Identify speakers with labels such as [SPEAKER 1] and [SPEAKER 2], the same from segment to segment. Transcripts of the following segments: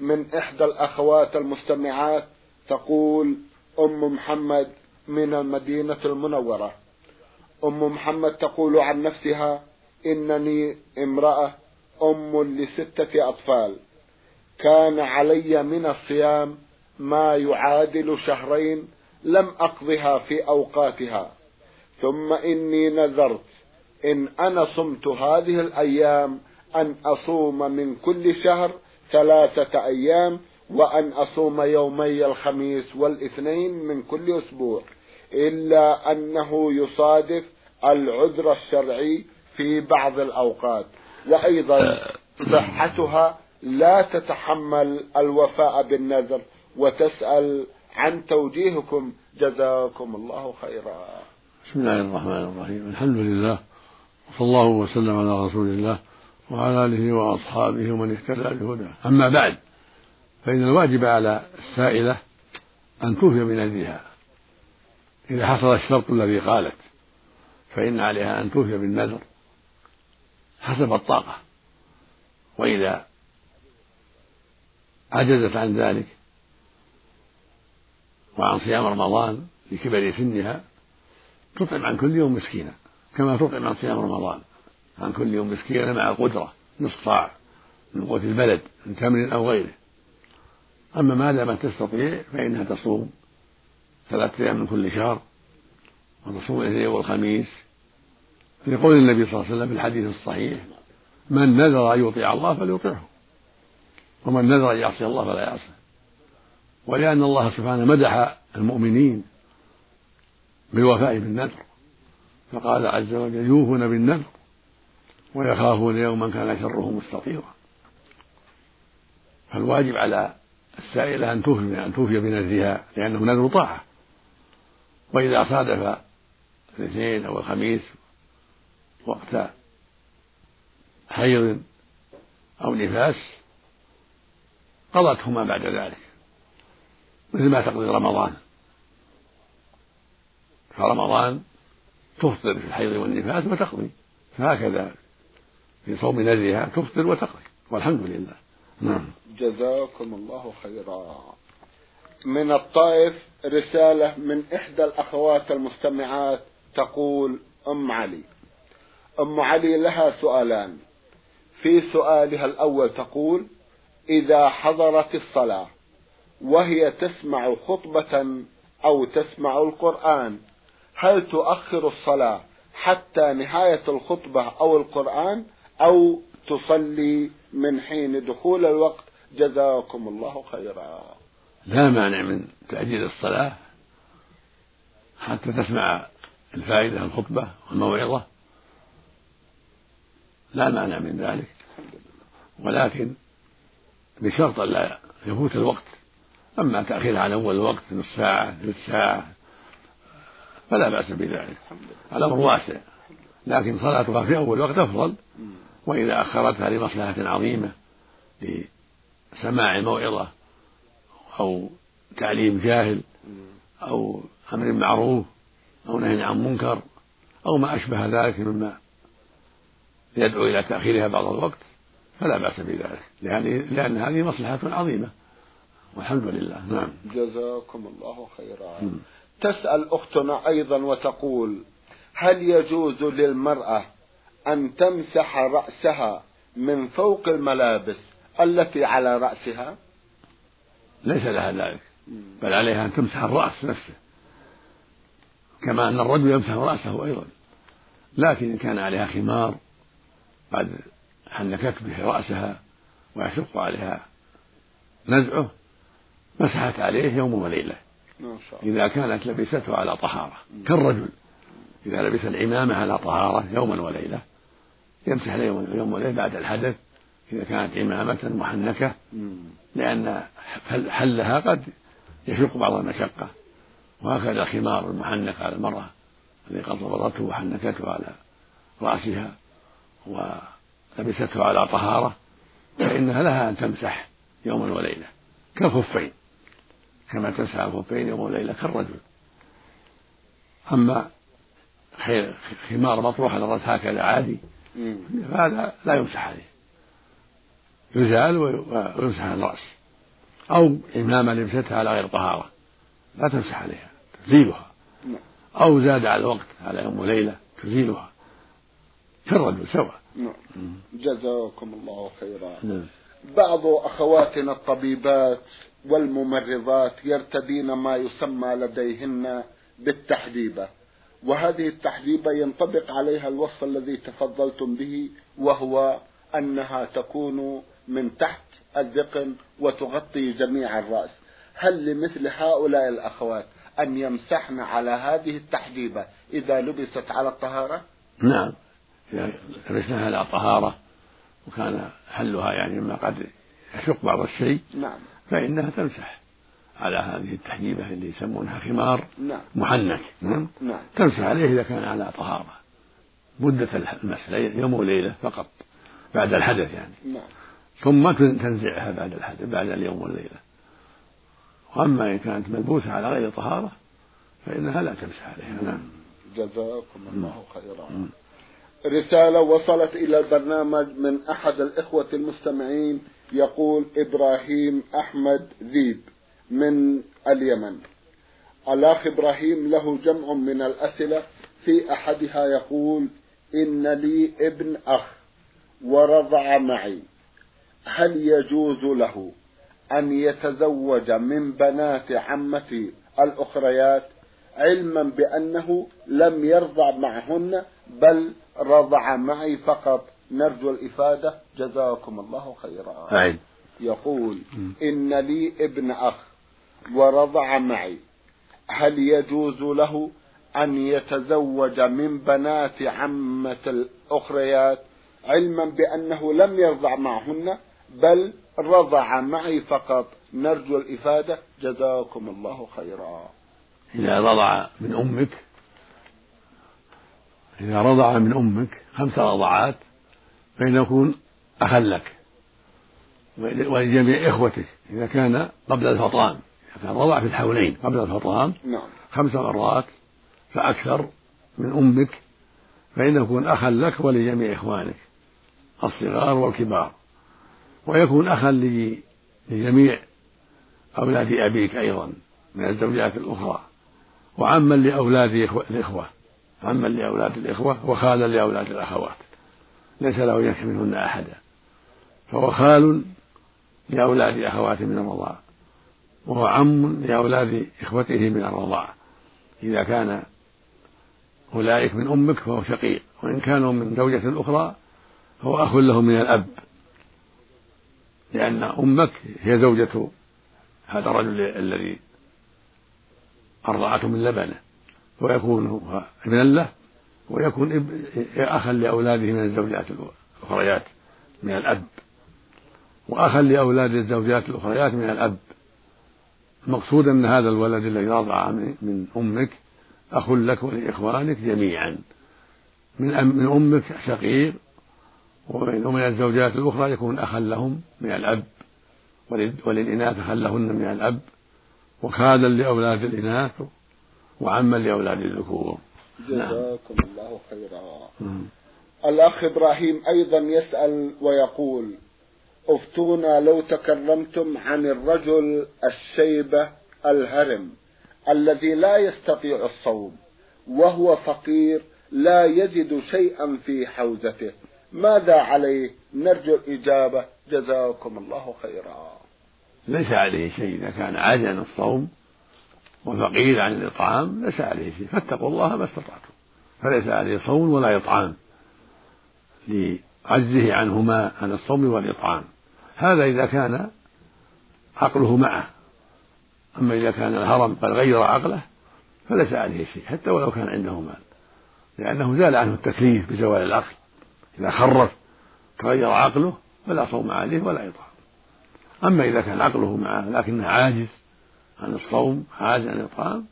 [SPEAKER 1] من إحدى الأخوات المستمعات تقول أم محمد من المدينة المنورة. أم محمد تقول عن نفسها إنني امرأة أم لستة أطفال. كان علي من الصيام ما يعادل شهرين لم أقضها في أوقاتها. ثم إني نذرت إن أنا صمت هذه الأيام أن أصوم من كل شهر ثلاثة أيام وأن أصوم يومي الخميس والاثنين من كل أسبوع إلا أنه يصادف العذر الشرعي في بعض الأوقات. وأيضا صحتها لا تتحمل الوفاء بالنذر وتسأل عن توجيهكم. جزاكم الله خيرا.
[SPEAKER 2] بسم الله الرحمن الرحيم. الحمد لله وصلى الله وسلم على رسول الله. وعلى آله وأصحابه ومن اهتدى بهداه. أما بعد فإن الواجب على السائلة أن توفي بنذرها إذا حصل الشرط الذي قالت فإن عليها أن توفي بالنذر حسب الطاقة. وإذا عجزت عن ذلك وعن صيام رمضان لكبر سنها تطعم عن كل يوم مسكينا كما تطعم عن صيام رمضان. عن كل يوم مسكينا مع قدرة نصف صاع من قوت البلد من تمر أو غيره. أما ما دامت تستطيع فإنها تصوم ثلاثة أيام من كل شهر وتصوم الاثنين والخميس. في قول النبي صلى الله عليه وسلم في الحديث الصحيح من نذر أن يطيع الله فليطعه ومن نذر أن يعصي الله فلا يعصه. ولأن الله سبحانه مدح المؤمنين بالوفاء بالنذر فقال عز وجل يوفون بالنذر. ويخافون يوما كان شره مستطيرا. فالواجب على السائلة أن توفي أن توفي بنذرها لأنه نذر طاعة. وإذا صادف الاثنين أو الخميس وقت حيض أو نفاس قضتهما بعد ذلك مثل ما تقضي رمضان. فرمضان تفطر في الحيض والنفاس وتقضي فهكذا في صوم نذرها تفطر وتقضي والحمد لله. نعم.
[SPEAKER 1] جزاكم الله خيرا. من الطائف رسالة من إحدى الأخوات المستمعات تقول أم علي. أم علي لها سؤالان. في سؤالها الأول تقول إذا حضرت الصلاة وهي تسمع خطبة أو تسمع القرآن هل تؤخر الصلاة حتى نهاية الخطبة أو القرآن أو تصلي من حين دخول الوقت. جزاكم الله خيرا.
[SPEAKER 2] لا مانع من تأجيل الصلاة. حتى تسمع الفائدة الخطبة والموعظة. لا مانع من ذلك. ولكن بشرط لا يفوت الوقت. أما تأخيرها عن أول الوقت نصف ساعة ثلث ساعة فلا بأس بذلك. الأمر واسع. لكن صلاتها في أول وقت أفضل. وإذا أخرتها لمصلحة عظيمة لسماع موعظة أو تعليم جاهل أو أمر معروف أو نهي عن منكر أو ما أشبه ذلك مما يدعو إلى تأخيرها بعض الوقت فلا بأس بذلك لأن, لأن هذه مصلحة عظيمة والحمد لله نعم.
[SPEAKER 1] جزاكم الله خيرا. تسأل أختنا أيضا وتقول هل يجوز للمرأة أن تمسح رأسها من فوق الملابس التي على رأسها؟
[SPEAKER 2] ليس لها ذلك. بل عليها أن تمسح الرأس نفسه. كما أن الرجل يمسح رأسه أيضا. لكن إن كان عليها خمار قد حنكت به رأسها ويشق عليها نزعه مسحت عليه يوم وليلة. إذا كانت لبسته على طهارة كالرجل. إذا لبس العمامة على طهارة يوما وليلة يمسح يوم وليلة بعد الحدث إذا كانت عمامة محنكة لأن حلها قد يشق بعض المشقة. وهكذا الخمار المحنك على المرأة الذي قد ضبطته وحنكته على رأسها ولبسته على طهارة فإنها لها أن تمسح يوما وليلة كالخفين كما تمسح الخفين يوم وليلة كالرجل. أما خمار مطروح على الرأس هكذا عادي فهذا لا يمسح عليه. يزال ويمسح على الرأس. أو إمامة لبستها على غير طهارة. لا تمسح عليها تزيلها. أو زاد على الوقت على يوم وليلة تزيلها. كالرجل سواء
[SPEAKER 1] جزاكم الله خيرا. نعم. بعض أخواتنا الطبيبات والممرضات يرتدين ما يسمى لديهن بالتحديبة. وهذه التحديبة ينطبق عليها الوصف الذي تفضلتم به وهو أنها تكون من تحت الذقن وتغطي جميع الرأس. هل لمثل هؤلاء الأخوات أن يمسحن على هذه التحديبة إذا لبست على الطهارة؟
[SPEAKER 2] نعم. إذا لبسناها على طهارة وكان حلها يعني مما قد يشق بعض الشيء نعم. فإنها تمسح. على هذه التحجيبة اللي يسمونها خمار نعم. محنك نعم. نعم. تمسح عليه إذا كان على طهارة. مدة المسح يوم وليلة فقط بعد الحدث يعني. نعم. ثم تنزعها بعد الحدث بعد اليوم والليلة. وأما إن كانت ملبوسة على غير طهارة فإنها لا تمسح عليها. نعم.
[SPEAKER 1] جزاكم الله خيرا. رسالة وصلت إلى البرنامج من أحد الإخوة المستمعين يقول إبراهيم أحمد ذيب من اليمن. الأخ إبراهيم له جمع من الأسئلة في أحدها يقول إن لي ابن أخ ورضع معي. هل يجوز له أن يتزوج من بنات عمتي الأخريات علما بأنه لم يرضع معهن بل رضع معي فقط؟ نرجو الإفادة. جزاكم الله خيرا.
[SPEAKER 2] أعد.
[SPEAKER 1] يقول إن لي ابن أخ ورضع معي. هل يجوز له أن يتزوج من بنات عمة الأخريات علما بأنه لم يرضع معهن؟ بل رضع معي فقط. نرجو الإفادة. جزاكم الله خيرا.
[SPEAKER 2] إذا رضع من أمك إذا رضع من أمك خمس رضعات فإنه يكون أخا لك ولجميع إخوتك إذا كان قبل الفطام. كان رضع في الحولين قبل الفطام نعم. خمس مرات فأكثر من أمك فإنه يكون أخا لك ولجميع إخوانك الصغار والكبار. ويكون أخا لجميع أولاد أبيك أيضا من الزوجات الأخرى. وعما لأولاد الإخوة عما لأولاد الإخوة وخالا لأولاد الأخوات. ليس له يكفي منهن أحدا فهو خال لأولاد أخواته من الرضاعة وهو عم لأولاد إخوته من الرضاعة. إذا كان أولئك من أمك فهو شقيق وإن كانوا من زوجة أخرى فهو أخ له من الأب. لأن أمك هي زوجة هذا الرجل الذي أرضعته من لبنه. ويكون ابنا له ويكون أخا لأولاده من الزوجات الأخريات من الأب. وأخا لأولاد الزوجات الأخريات من الأب. المقصود أن هذا الولد الذي رضع من أمك أخ لك ولإخوانك جميعا من من أمك شقيق ومن الزوجات الأخرى يكون أخا لهم من الأب وللإناث أخا لهن من الأب وخالا لأولاد الإناث وعما لأولاد الذكور
[SPEAKER 1] جزاكم نعم. الله خيرا نعم. الأخ إبراهيم أيضا يسأل ويقول أفتونا لو تكرمتم عن الرجل الشيبة الهرم الذي لا يستطيع الصوم وهو فقير لا يجد شيئا في حوزته. ماذا عليه؟ نرجو الإجابة. جزاكم الله خيرا.
[SPEAKER 2] ليس عليه شيء. إذا كان عاجلا الصوم وفقير عن الإطعام ليس عليه شيء. فاتقوا الله ما استطعتم. فليس عليه صوم ولا إطعام لعجزه عنهما عن الصوم والإطعام. هذا إذا كان عقله معه. أما إذا كان الهرم قد غير عقله فليس عليه شيء حتى ولو كان عنده مال. لأنه زال عنه التكليف بزوال العقل. إذا خرف تغير عقله فلا صوم عليه ولا إطعام. أما إذا كان عقله معه لكنه عاجز عن الصوم عاجز عن الإطعام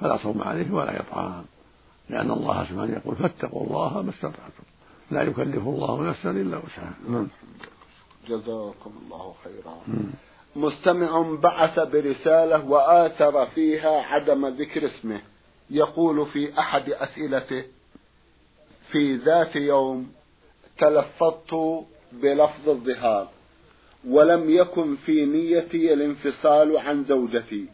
[SPEAKER 2] فلا صوم عليه ولا إطعام. لأن الله سبحانه يقول فاتقوا الله ما استطعتم. لا يكلف الله نفسا إلا وسعها. نعم.
[SPEAKER 1] جزاكم الله خيرا. مستمع بعث برسالة وآثر فيها عدم ذكر اسمه. يقول في أحد أسئلته في ذات يوم تلفظت بلفظ الظهار ولم يكن في نيتي الانفصال عن زوجتي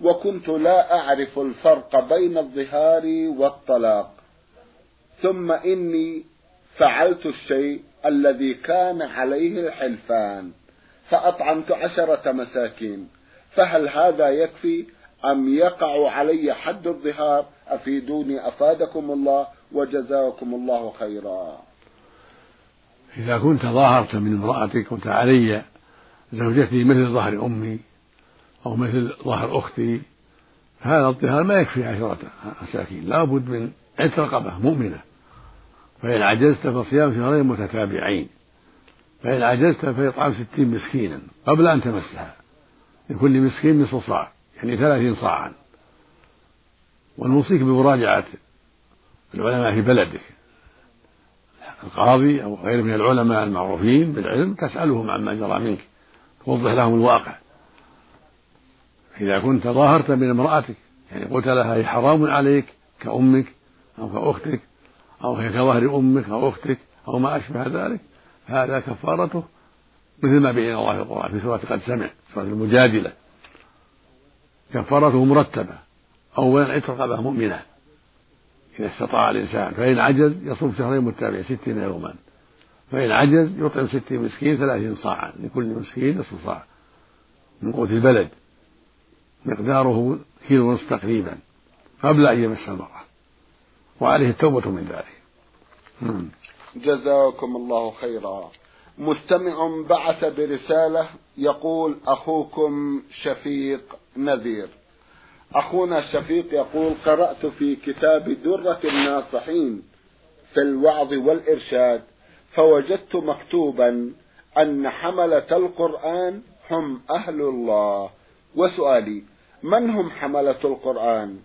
[SPEAKER 1] وكنت لا أعرف الفرق بين الظهار والطلاق ثم إني فعلت الشيء الذي كان عليه الحلفان فأطعمت عشرة مساكين فهل هذا يكفي أم يقع علي حد الظهار؟ أفيدوني أفادكم الله وجزاكم الله خيرا.
[SPEAKER 2] إذا كنت ظاهرت من امرأتك قلت علي زوجتي مثل ظهر أمي أو مثل ظهر أختي هذا الظهار ما يكفي عشرة مساكين لا بد من عتق رقبة مؤمنة. فإن عجزت فصيام شهرين متتابعين. فإن عجزت فإطعام ستين مسكينا قبل أن تمسها. لكل مسكين نصف صاع يعني ثلاثين صاعا. ونوصيك بمراجعة العلماء في بلدك. القاضي أو غيره من العلماء المعروفين بالعلم تسألهم عما جرى منك. توضح لهم الواقع. إذا كنت ظاهرت من امرأتك يعني قلت لها هي حرام عليك كأمك أو كأختك أو هي كظهر أمك أو أختك أو ما أشبه ذلك هذا كفارته مثل ما بين الله في القرآن في سورة قد سمع سورة المجادلة. كفارته مرتبة. أولا عتق رقبة مؤمنة. إذا استطاع الإنسان فإن عجز يصوم شهرين متابعين ستين يوما. فإن عجز يطعم ستين مسكين ثلاثين صاعا. لكل مسكين نصف صاع. من قوت البلد. مقداره كيلو ونصف تقريبا. قبل أن يمس المرأة وعليه التوبة من ذلك.
[SPEAKER 1] نعم. جزاكم الله خيرا. مستمع بعث برسالة يقول أخوكم شفيق نذير. أخونا الشفيق يقول قرأت في كتاب درة الناصحين في الوعظ والإرشاد فوجدت مكتوبا أن حملة القرآن هم أهل الله. وسؤالي من هم حملة القرآن؟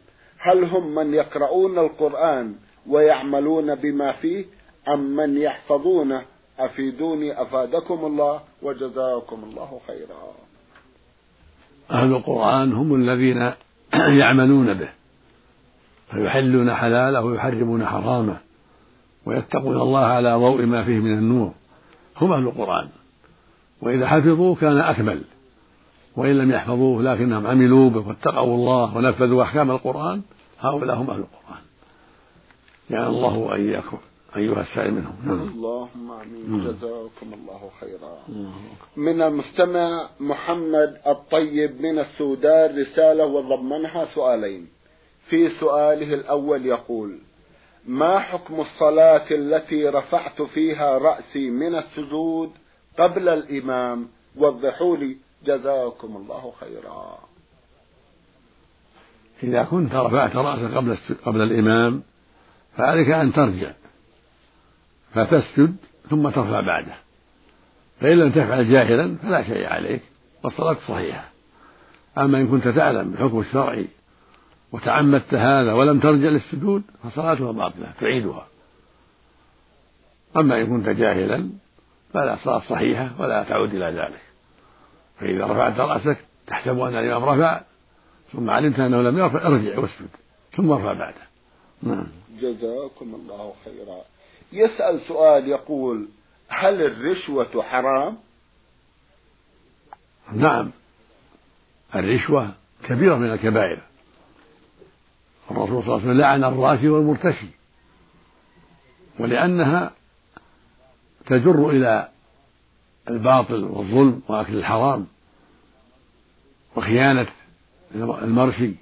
[SPEAKER 1] هل هم من يقرؤون القرآن ويعملون بما فيه أم من يحفظونه؟ أفيدوني أفادكم الله وجزاكم الله خيرا.
[SPEAKER 2] أهل القرآن هم الذين يعملون به فيحلون حلاله ويحرمون حرامه ويتقون الله على ضوء ما فيه من النور. هم أهل القرآن وإذا حفظوه كان أكمل. وإن لم يحفظوه لكنهم عملوا به واتقوا الله ونفذوا أحكام القرآن هؤلاء هم أهل القرآن. يعني الله وإياكم أيها السائل منهم.
[SPEAKER 1] نعم. اللهم آمين. جزاكم الله خيرا. من المستمع محمد الطيب من السودان رسالة وضمنها سؤالين. في سؤاله الأول يقول ما حكم الصلاة التي رفعت فيها رأسي من السجود قبل الإمام وضحوا لي جزاكم الله خيرا.
[SPEAKER 2] إذا كنت رفعت رأسك قبل قبل الإمام فعليك أن ترجع فتسجد ثم ترفع بعده. فإن لم تفعل جاهلا فلا شيء عليك والصلاة صحيحة. أما إن كنت تعلم بحكم الشرعي وتعمدت هذا ولم ترجع للسجود فصلاتها باطلة تعيدها. أما إن كنت جاهلا فلا صلاة صحيحة ولا تعود إلى ذلك. فإذا رفعت رأسك تحسب أن الإمام رفع ثم علمت أنه لم يرفع ارجع واسجد ثم ارفع بعده.
[SPEAKER 1] نعم. جزاكم الله خيرا. يسأل سؤال يقول هل الرشوة حرام؟
[SPEAKER 2] نعم. الرشوة كبيرة من الكبائر. الرسول صلى الله عليه وسلم لعن الراشي والمرتشي ولأنها تجر إلى الباطل والظلم وأكل الحرام وخيانة المرشي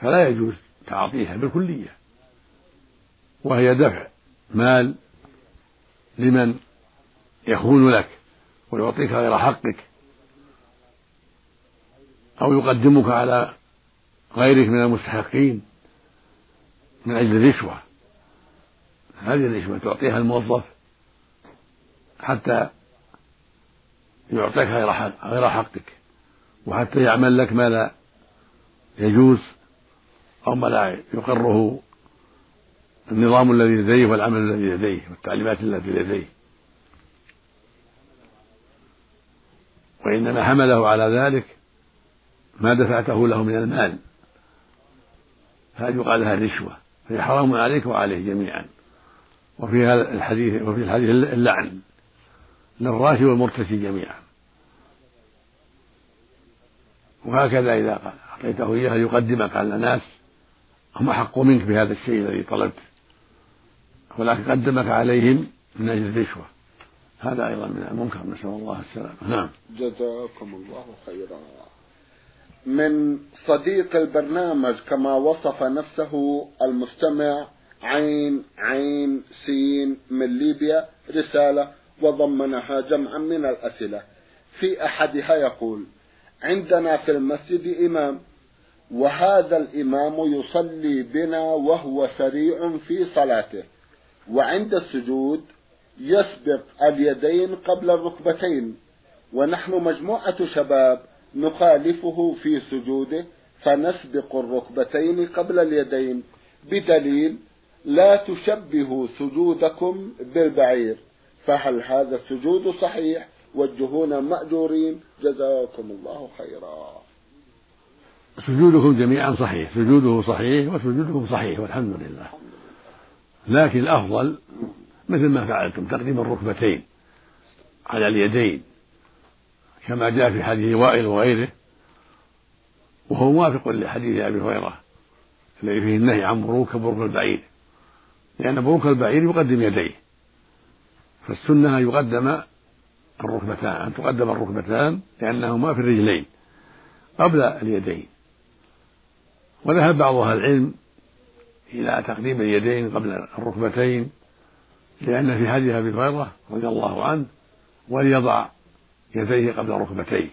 [SPEAKER 2] فلا يجوز تعاطيها بالكلية وهي دفع مال لمن يخون لك ويعطيك غير حقك أو يقدمك على غيرك من المستحقين من أجل الرشوة. هذه الرشوة تعطيها الموظف حتى يعطيك غير حق غير حقك. وحتى يعمل لك ما لا يجوز أو ما لا يقره النظام الذي لديه والعمل الذي لديه والتعليمات التي لديه. وإنما حمله على ذلك ما دفعته له من المال. هذه يقال لها رشوة فهي حرام عليك وعليه جميعا. وفي هذا الحديث وفي الحديث اللعن. للراشي والمرتشي جميعا. وهكذا إذا أعطيته إياها يقدمك على الناس هم أحق منك بهذا الشيء الذي طلبت. ولكن قدمك عليهم من أجل الرشوة. هذا أيضا من المنكر نسأل الله السلامة. نعم.
[SPEAKER 1] جزاكم الله خيرا. من صديق البرنامج كما وصف نفسه المستمع عين عين سين من ليبيا رسالة وضمنها جمعا من الأسئلة. في أحدها يقول عندنا في المسجد إمام وهذا الإمام يصلي بنا وهو سريع في صلاته وعند السجود يسبق اليدين قبل الركبتين ونحن مجموعة شباب نخالفه في سجوده فنسبق الركبتين قبل اليدين بدليل لا تشبهوا سجودكم بالبعير. فهل هذا السجود صحيح وجهونا مأجورين؟ جزاكم الله خيرا.
[SPEAKER 2] سجودكم جميعا صحيح. سجوده صحيح وسجودكم صحيح والحمد لله. لكن الأفضل مثل ما فعلتم تقديم الركبتين على اليدين كما جاء في حديث وائل وغيره وهو موافق لحديث أبي هريرة الذي فيه النهي عن بروك بروك البعير. لأن بروك البعير يقدم يديه. فالسنة أن يقدم الركبتان أن تقدم الركبتان لأنهما في الرجلين قبل اليدين. وذهب بعض أهل العلم إلى تقديم اليدين قبل الركبتين لأن في حديث أبي هريرة رضي الله عنه وليضع يديه قبل ركبتيه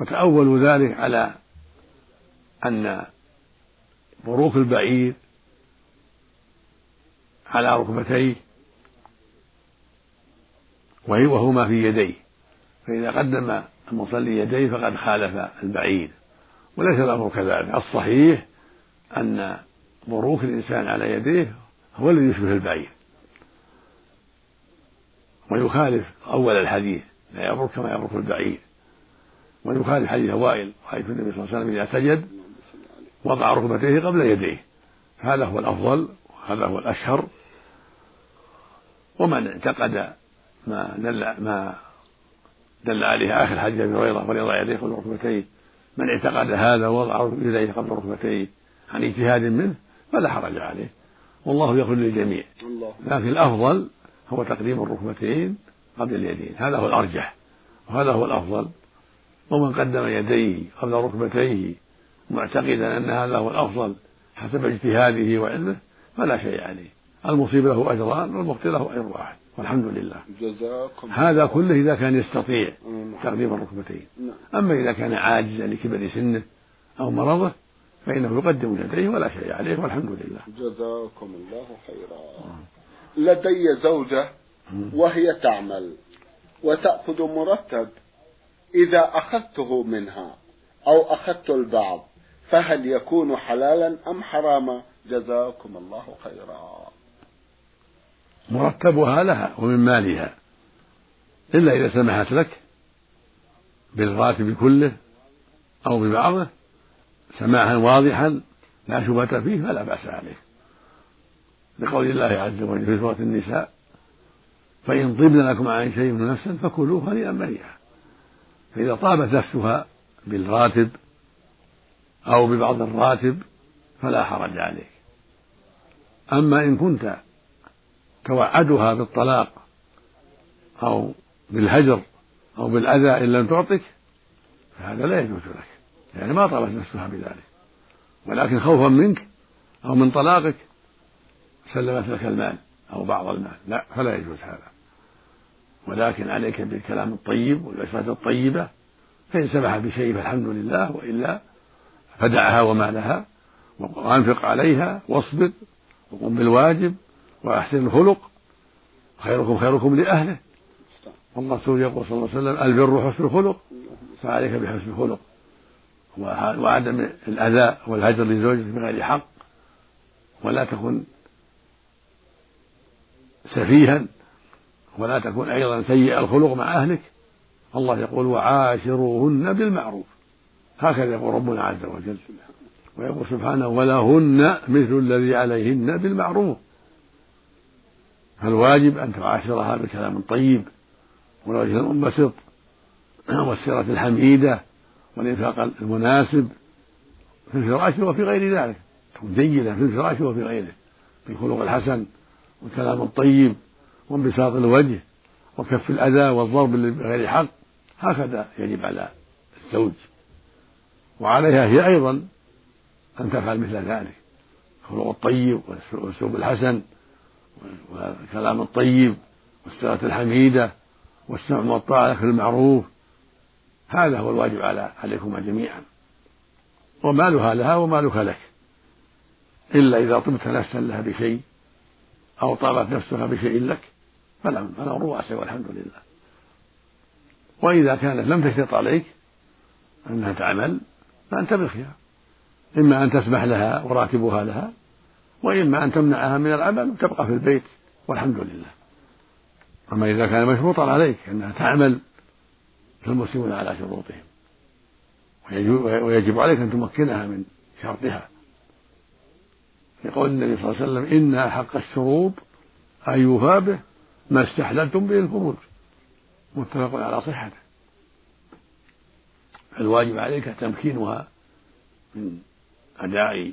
[SPEAKER 2] وتأولوا ذلك على أن بروك البعير على ركبتيه وهما في يديه. فإذا قدم المصلي يديه فقد خالف البعير. وليس الأمر كذلك. الصحيح أن بروك الإنسان على يديه هو الذي يشبه البعير. ويخالف أول الحديث. لا يبرك كما يبرك البعير. ويخالف حديث وائل رأيت النبي صلى الله عليه وسلم إذا سجد وضع ركبتيه قبل يديه. هذا هو الأفضل وهذا هو الأشهر. ومن اعتقد ما دل ما دل عليه آخر حديث أبي هريرة وليضع يديه قبل ركبتيه من اعتقد هذا ووضع يديه قبل ركبتيه عن اجتهاد منه فلا حرج عليه. والله يغفر للجميع. لكن الأفضل هو تقديم الركبتين قبل اليدين. هذا هو الأرجح. وهذا هو الأفضل. ومن قدم يديه قبل ركبتيه معتقدا أن هذا هو الأفضل حسب اجتهاده وعلمه فلا شيء عليه. المصيب له أجران والمخطئ له أجر واحد. والحمد لله.
[SPEAKER 1] جزاكم
[SPEAKER 2] هذا كله إذا كان يستطيع تقديم الركبتين. نعم. أما إذا كان عاجزا لكبر سنه أو مرضه فإنه يقدم يديه ولا شيء عليه والحمد لله.
[SPEAKER 1] جزاكم الله خيرا. لدي زوجة وهي تعمل وتأخذ مرتب. إذا أخذته منها أو أخذت البعض فهل يكون حلالا أم حراما؟ جزاكم الله خيرا.
[SPEAKER 2] مرتبها لها ومن مالها. إلا إذا سمحت لك بالراتب كله أو ببعضه سماحا واضحا لا شبهة فيه فلا بأس عليه لقول الله عز وجل في سورة النساء فإن طبن لكم عن شيء من نفسا فكلوه هنيئا مريئا فإذا طابت نفسها بالراتب أو ببعض الراتب فلا حرج عليك. أما إن كنت توعدها بالطلاق أو بالهجر أو بالأذى إن لم تعطك فهذا لا يجوز لك. يعني ما طابت نفسها بذلك. ولكن خوفا منك أو من طلاقك سلمت لك المال أو بعض المال. لا فلا يجوز هذا. ولكن عليك بالكلام الطيب والعشرة الطيبة فإن سمح بشيء فالحمد لله وإلا فدعها وما لها وأنفق عليها واصبر وقم بالواجب وأحسن الخلق خيركم خيركم لأهله. والرسول يقول صلى الله عليه وسلم البر حسن الخلق فعليك بحسن الخلق. وعدم الأذى والهجر لزوجك بغير حق. ولا تكن سفيها ولا تكن أيضا سيء الخلق مع أهلك. الله يقول وعاشروهن بالمعروف. هكذا يقول ربنا عز وجل. ويقول سبحانه ولهن مثل الذي عليهن بالمعروف. فالواجب أن تعاشرها بكلام طيب والوجه المنبسط والسيرة الحميدة والإنفاق المناسب في الفراش وفي غير ذلك تكون جيدة في الفراش وفي غيره بالخلق الحسن والكلام الطيب وانبساط الوجه وكف الأذى والضرب بغير حق هكذا يجب على الزوج. وعليها هي أيضا أن تفعل مثل ذلك الخلق الطيب والأسلوب الحسن والكلام الطيب والصلاة الحميدة والسمع والطاعة في المعروف هذا هو الواجب على عليكما جميعا. ومالها لها ومالك لك. إلا إذا طبت نفسا لها بشيء أو طابت نفسها بشيء لك فالأمر واسع والحمد لله. وإذا كانت لم تشترط عليك أنها تعمل فأنت بالخيار. إما أن تسمح لها وراتبها لها وإما أن تمنعها من العمل وتبقى في البيت والحمد لله. أما إذا كان مشروطا عليك أنها تعمل فالمسلمون على شروطهم. ويجب عليك أن تمكنها من شرطها. يقول النبي صلى الله عليه وسلم إن أحق الشروط أن يوفى به ما استحللتم به الفروج متفق على صحته. الواجب عليك تمكينها من أداء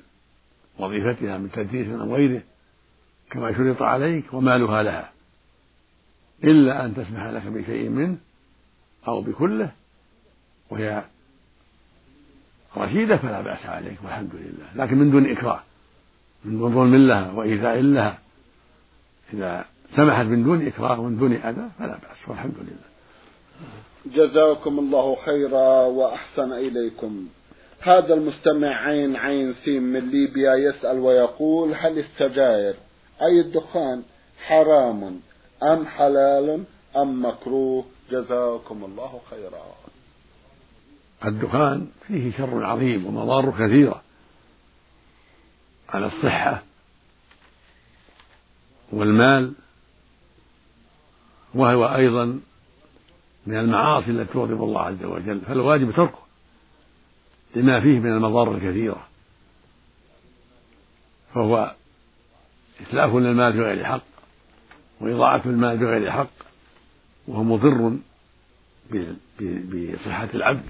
[SPEAKER 2] وظيفتها من تدريس أو غيره كما شرط عليك ومالها لها. إلا أن تسمح لك بشيء منه أو بكله وهي رشيدة فلا بأس عليك والحمد لله. لكن من دون إكراه من دون ظلم لها وإيذاء لها إذا سمحت من دون إكراه ومن دون أذى فلا بأس والحمد لله.
[SPEAKER 1] جزاكم الله خيرا وأحسن إليكم. هذا المستمع عين عين سين من ليبيا يسأل ويقول هل السجائر أي الدخان حرام أم حلال أم مكروه؟ جزاكم الله خيرا.
[SPEAKER 2] الدخان فيه شر عظيم ومضار كثيرة على الصحة والمال وهو أيضا من المعاصي التي تغضب الله عز وجل فالواجب تركه. لما فيه من المضار الكثيرة. فهو إتلاف للمال بغير حق وإضاعة المال بغير حق وهو مضر بصحة العبد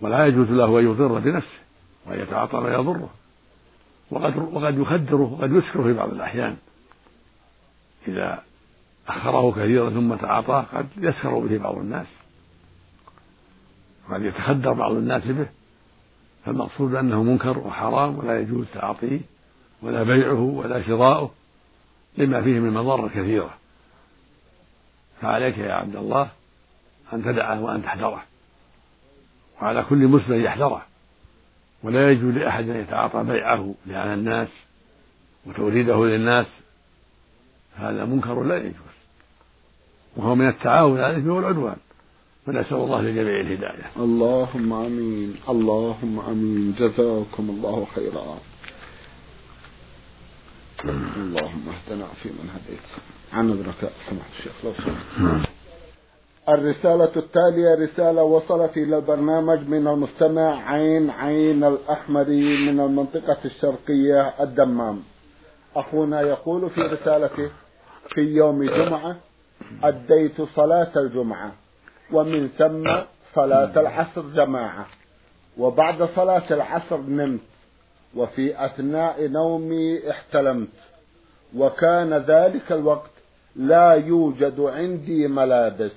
[SPEAKER 2] ولا يجوز له أن يضر بنفسه وأن يتعاطى ما يضره وقد وقد يخدره وقد يسكره في بعض الأحيان. إذا أخره كثيرا ثم تعاطاه قد يسخر به بعض الناس وقد يتخدر بعض الناس به فالمقصود أنه منكر وحرام ولا يجوز تعاطيه ولا بيعه ولا شراؤه لما فيه من مضار كثيرة. فعليك يا عبد الله أن تدعه وأن تحذره. وعلى كل مسلم يحذره. ولا يجوز لأحد أن يتعاطى بيعه لعن الناس وتوريده للناس. هذا منكر لا يجوز. وهو من التعاون على الإثم والعدوان. فنسأل الله لجميع الهداية.
[SPEAKER 1] اللهم آمين. اللهم آمين. جزاكم الله خيرا. اللهم اهدنا فيمن هديت. عن ابنك سمحت الشيخ لو سمحت. الرسالة التالية رسالة وصلت إلى البرنامج من المستمع عين عين الأحمري من المنطقة الشرقية الدمام. أخونا يقول في رسالته في يوم جمعة أديت صلاة الجمعة. ومن ثم صلاة العصر جماعة. وبعد صلاة العصر نمت. وفي أثناء نومي احتلمت. وكان ذلك الوقت لا يوجد عندي ملابس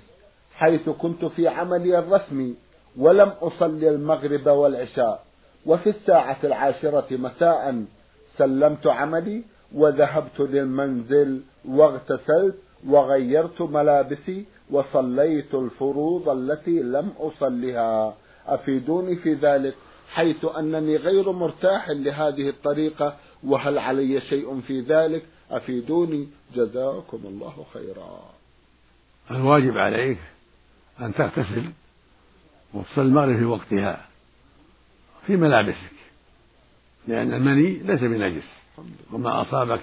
[SPEAKER 1] حيث كنت في عملي الرسمي ولم أصلي المغرب والعشاء. وفي الساعة العاشرة مساء سلمت عملي وذهبت للمنزل واغتسلت وغيرت ملابسي وصليت الفروض التي لم أصلها. أفيدوني في ذلك؟ حيث أنني غير مرتاح لهذه الطريقة وهل علي شيء في ذلك؟ أفيدوني. جزاكم الله خيرا.
[SPEAKER 2] الواجب عليك أن تغتسل وتصلي المغرب في وقتها في ملابسك لأن المني ليس بنجس وما أصابك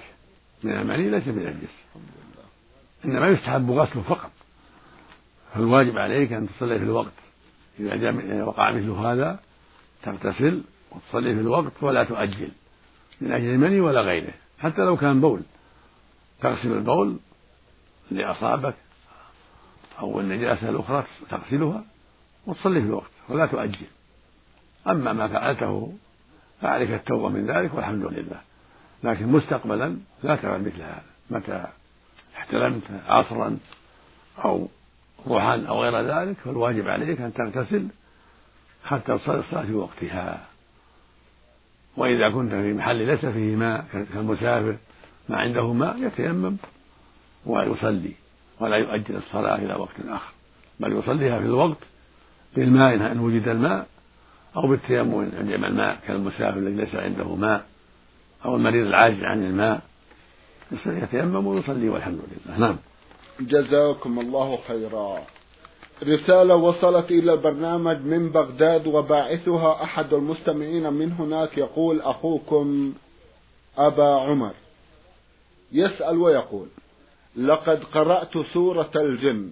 [SPEAKER 2] من المني ليس بنجس. إنما يستحب غسله فقط. فالواجب عليك أن تصلي في الوقت. إذا وقع مثل هذا تغتسل وتصلي في الوقت ولا تؤجل من أجل المني ولا غيره. حتى لو كان بول. تغسل البول اللي أصابك أو النجاسة الأخرى تغسلها وتصلي في الوقت ولا تؤجل. أما ما فعلته فعليك التوبة من ذلك والحمد لله. لكن مستقبلا لا تفعل مثل هذا. متى احتلمت عصرا أو ضحى أو غير ذلك فالواجب عليك أن تغتسل حتى تصلي الصلاة في وقتها. وإذا كنت في محل ليس فيه ماء كالمسافر ما عنده ماء يتيمم ويصلي ولا يؤجل الصلاة إلى وقت آخر. بل يصليها في الوقت بالماء إن وجد الماء أو بالتيمم إن عندما الماء كالمسافر الذي ليس عنده ماء أو المريض العاجز عن الماء يتيمم ويصلي والحمد لله. نعم.
[SPEAKER 1] جزاكم الله خيرا. رسالة وصلت إلى البرنامج من بغداد وباعثها أحد المستمعين من هناك يقول أخوكم أبا عمر. يسأل ويقول لقد قرأت سورة الجن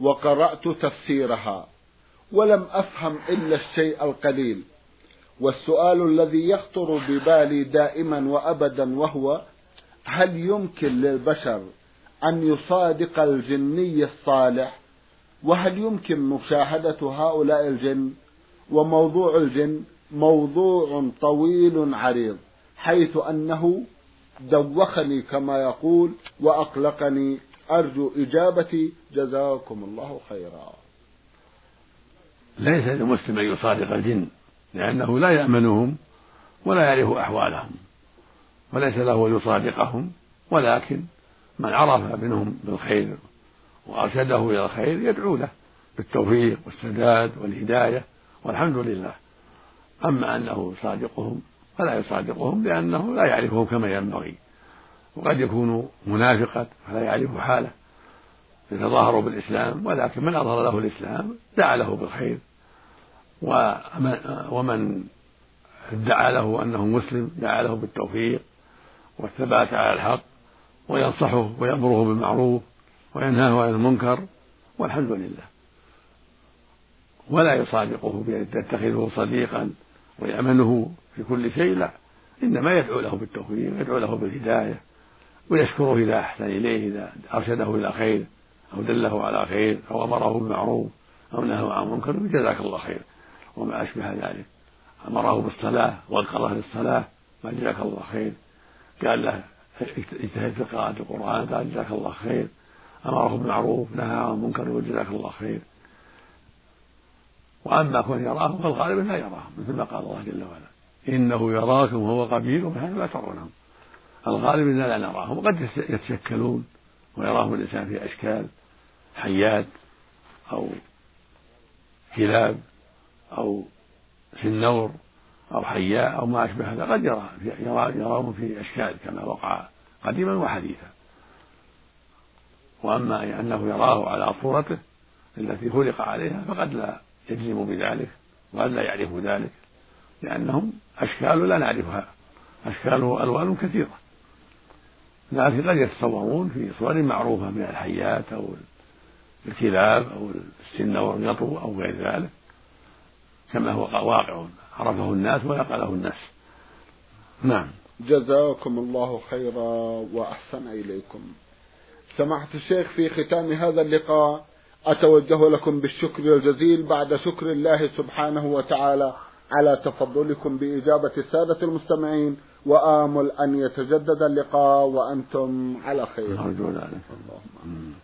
[SPEAKER 1] وقرأت تفسيرها ولم أفهم إلا الشيء القليل والسؤال الذي يخطر ببالي دائما وأبدا وهو هل يمكن للبشر أن يصادق الجني الصالح. وهل يمكن مشاهدة هؤلاء الجن وموضوع الجن موضوع طويل عريض حيث أنه دوخني كما يقول وأقلقني. أرجو إجابتي جزاكم الله خيرا.
[SPEAKER 2] ليس للمسلم أن يصادق الجن لأنه لا يأمنهم ولا يعرف أحوالهم وليس له أن يصادقهم ولكن من عرف منهم بالخير وأرشده إلى الخير يدعو له بالتوفيق والسداد والهداية والحمد لله. أما أنه يصادقهم فلا يصادقهم لأنه لا يعرفهم كما ينبغي. وقد يكون منافقا فلا يعرف حاله. يتظاهر بالإسلام ولكن من أظهر له الإسلام دعا له بالخير. ومن ادعى له أنه مسلم دعا له بالتوفيق والثبات على الحق وينصحه ويأمره بالمعروف وينهاه عن المنكر والحمد لله. ولا يصادقه بأن يتخذه صديقا ويأمنه في كل شيء لا. إنما يدعو له بالتوفيق يدعو له بالهداية ويشكره إذا أحسن إليه إذا أرشده إلى خير أو دله على خير أو أمره بالمعروف أو نهاه عن منكر جزاك الله خير. وما أشبه ذلك. أمره بالصلاة وقره للصلاة ما جزاك الله خير. قال له اجتهد في قراءة القرآن قال جزاك الله خير. أمره بالمعروف نهى عن المنكر وجزاك الله خير. وأما كون يراه فالغالب لا يراه مثل ما قال الله جل وعلا. إنه يراكم هو قبيل من حيث لا ترونهم. الغالب أننا لا نراهم وقد يتشكلون ويراهم الإنسان في أشكال حيات أو كلاب أو في النور. أو حياء أو ما أشبه هذا قد يرى يراهم في أشكال كما وقع قديما وحديثا. وأما أنه يراه على صورته التي خلق عليها فقد لا يجزم بذلك وقد لا يعرف ذلك لأنهم أشكال لا نعرفها. أشكال وألوان كثيرة. لكن قد يتصورون في صور معروفة من الحيات أو الكلاب أو السن واليطو أو غير ذلك. كما هو واقع عرفه الناس ونقله الناس. نعم.
[SPEAKER 1] جزاكم الله خيرا وأحسن إليكم. سماحة الشيخ في ختام هذا اللقاء أتوجه لكم بالشكر الجزيل بعد شكر الله سبحانه وتعالى على تفضلكم بإجابة السادة المستمعين وآمل أن يتجدد اللقاء وأنتم على خير.
[SPEAKER 2] أرجو ذلك. اللهم